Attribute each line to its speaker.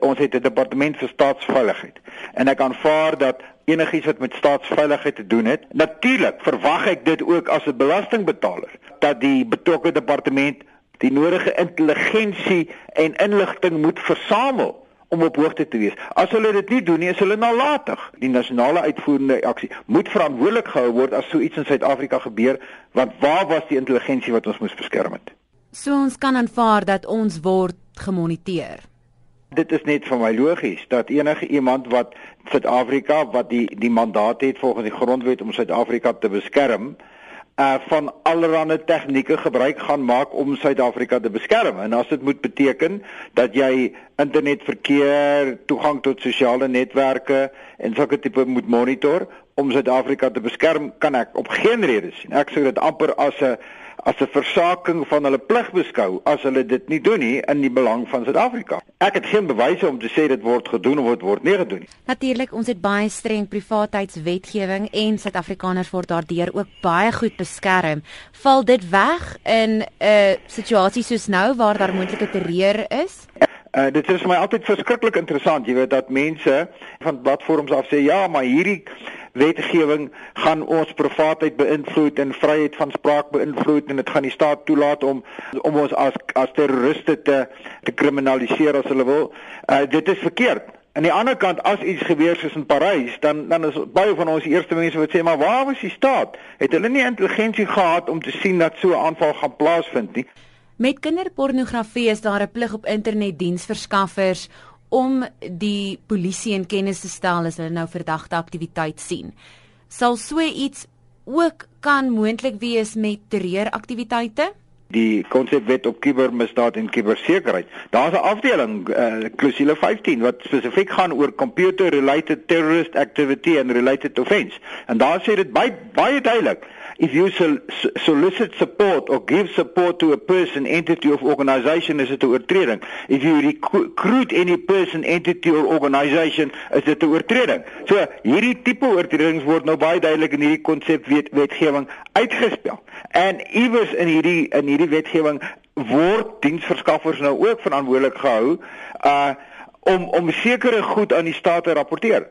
Speaker 1: Ons het 'n departement vir staatsveiligheid en ek aanvaar dat enigiets wat met staatsveiligheid te doen het, natuurlik verwag ek dit ook as 'n belastingbetaler dat die betrokke departement die nodige intelligensie en inligting moet versamel om op hoogte te wees. As hulle dit nie doen nie, is hulle nalatig. Die nasionale uitvoerende aksie moet verantwoordelik gehou word as so iets in Suid-Afrika gebeur, want waar was die intelligensie wat ons moes beskerm het?
Speaker 2: So ons kan aanvaar dat ons word gemoniteer.
Speaker 1: Dit is net vir my logies dat enige iemand wat Suid-Afrika wat die die mandaat het volgens die grondwet om Suid-Afrika te beskerm, uh van allerlei tegnieke gebruik gaan maak om Suid-Afrika te beskerm. En as dit moet beteken dat jy internetverkeer, toegang tot sosiale netwerke en sulke tipe moet monitor om Suid-Afrika te beskerm, kan ek op geen rede sien. Ek sou dit amper as 'n as 'n versaking van hulle plig beskou as hulle dit nie doen nie in die belang van Suid-Afrika. Ek het geen bewyse om te sê dit word gedoen of dit word nie gedoen nie.
Speaker 2: Natuurlik, ons het baie streng privaatheidswetgewing en Suid-Afrikaners word daardeur ook baie goed beskerm. Val dit weg in 'n uh, situasie soos nou waar daar moontlike terreur is?
Speaker 1: Uh, dit is vir my altyd verskriklik interessant, jy weet dat mense van platforms af sê ja, maar hierdie wetgewing gaan ons privaatheid beïnvloed en vryheid van spraak beïnvloed en dit gaan die staat toelaat om om ons as as terroriste te te kriminaliseer as hulle wil. Uh, dit is verkeerd. Aan die ander kant as iets gebeur soos in Parys, dan dan is baie van ons eerste mense wat sê maar waar was die staat? Het hulle nie intelligensie gehad om te sien dat so 'n aanval gaan plaasvind nie?
Speaker 2: Met kinderpornografie is daar 'n plig op internetdiensverskaffers om die polisie in kennis te stel as hulle nou verdagte aktiwiteit sien. Sal so iets ook kan moontlik wees met terreuraktiwiteite?
Speaker 1: Die konsepwet op kubermisdaad en kubersekerheid. Daar's 'n afdeling, uh, klousule 15 wat spesifiek gaan oor computer related terrorist activity and related offence. En daar sê dit baie baie duidelik if you solicit support or give support to a person, entity of organization is it 'n oortreding. If you recruit any person, entity or organization is dit 'n oortreding. So hierdie tipe oortredings word nou baie duidelik in hierdie konsep wet, wetgewing uitgespel. En iewers in hierdie in hierdie wetgewing word diensverskaffers nou ook verantwoordelik gehou uh om om sekere goed aan die staat te rapporteer.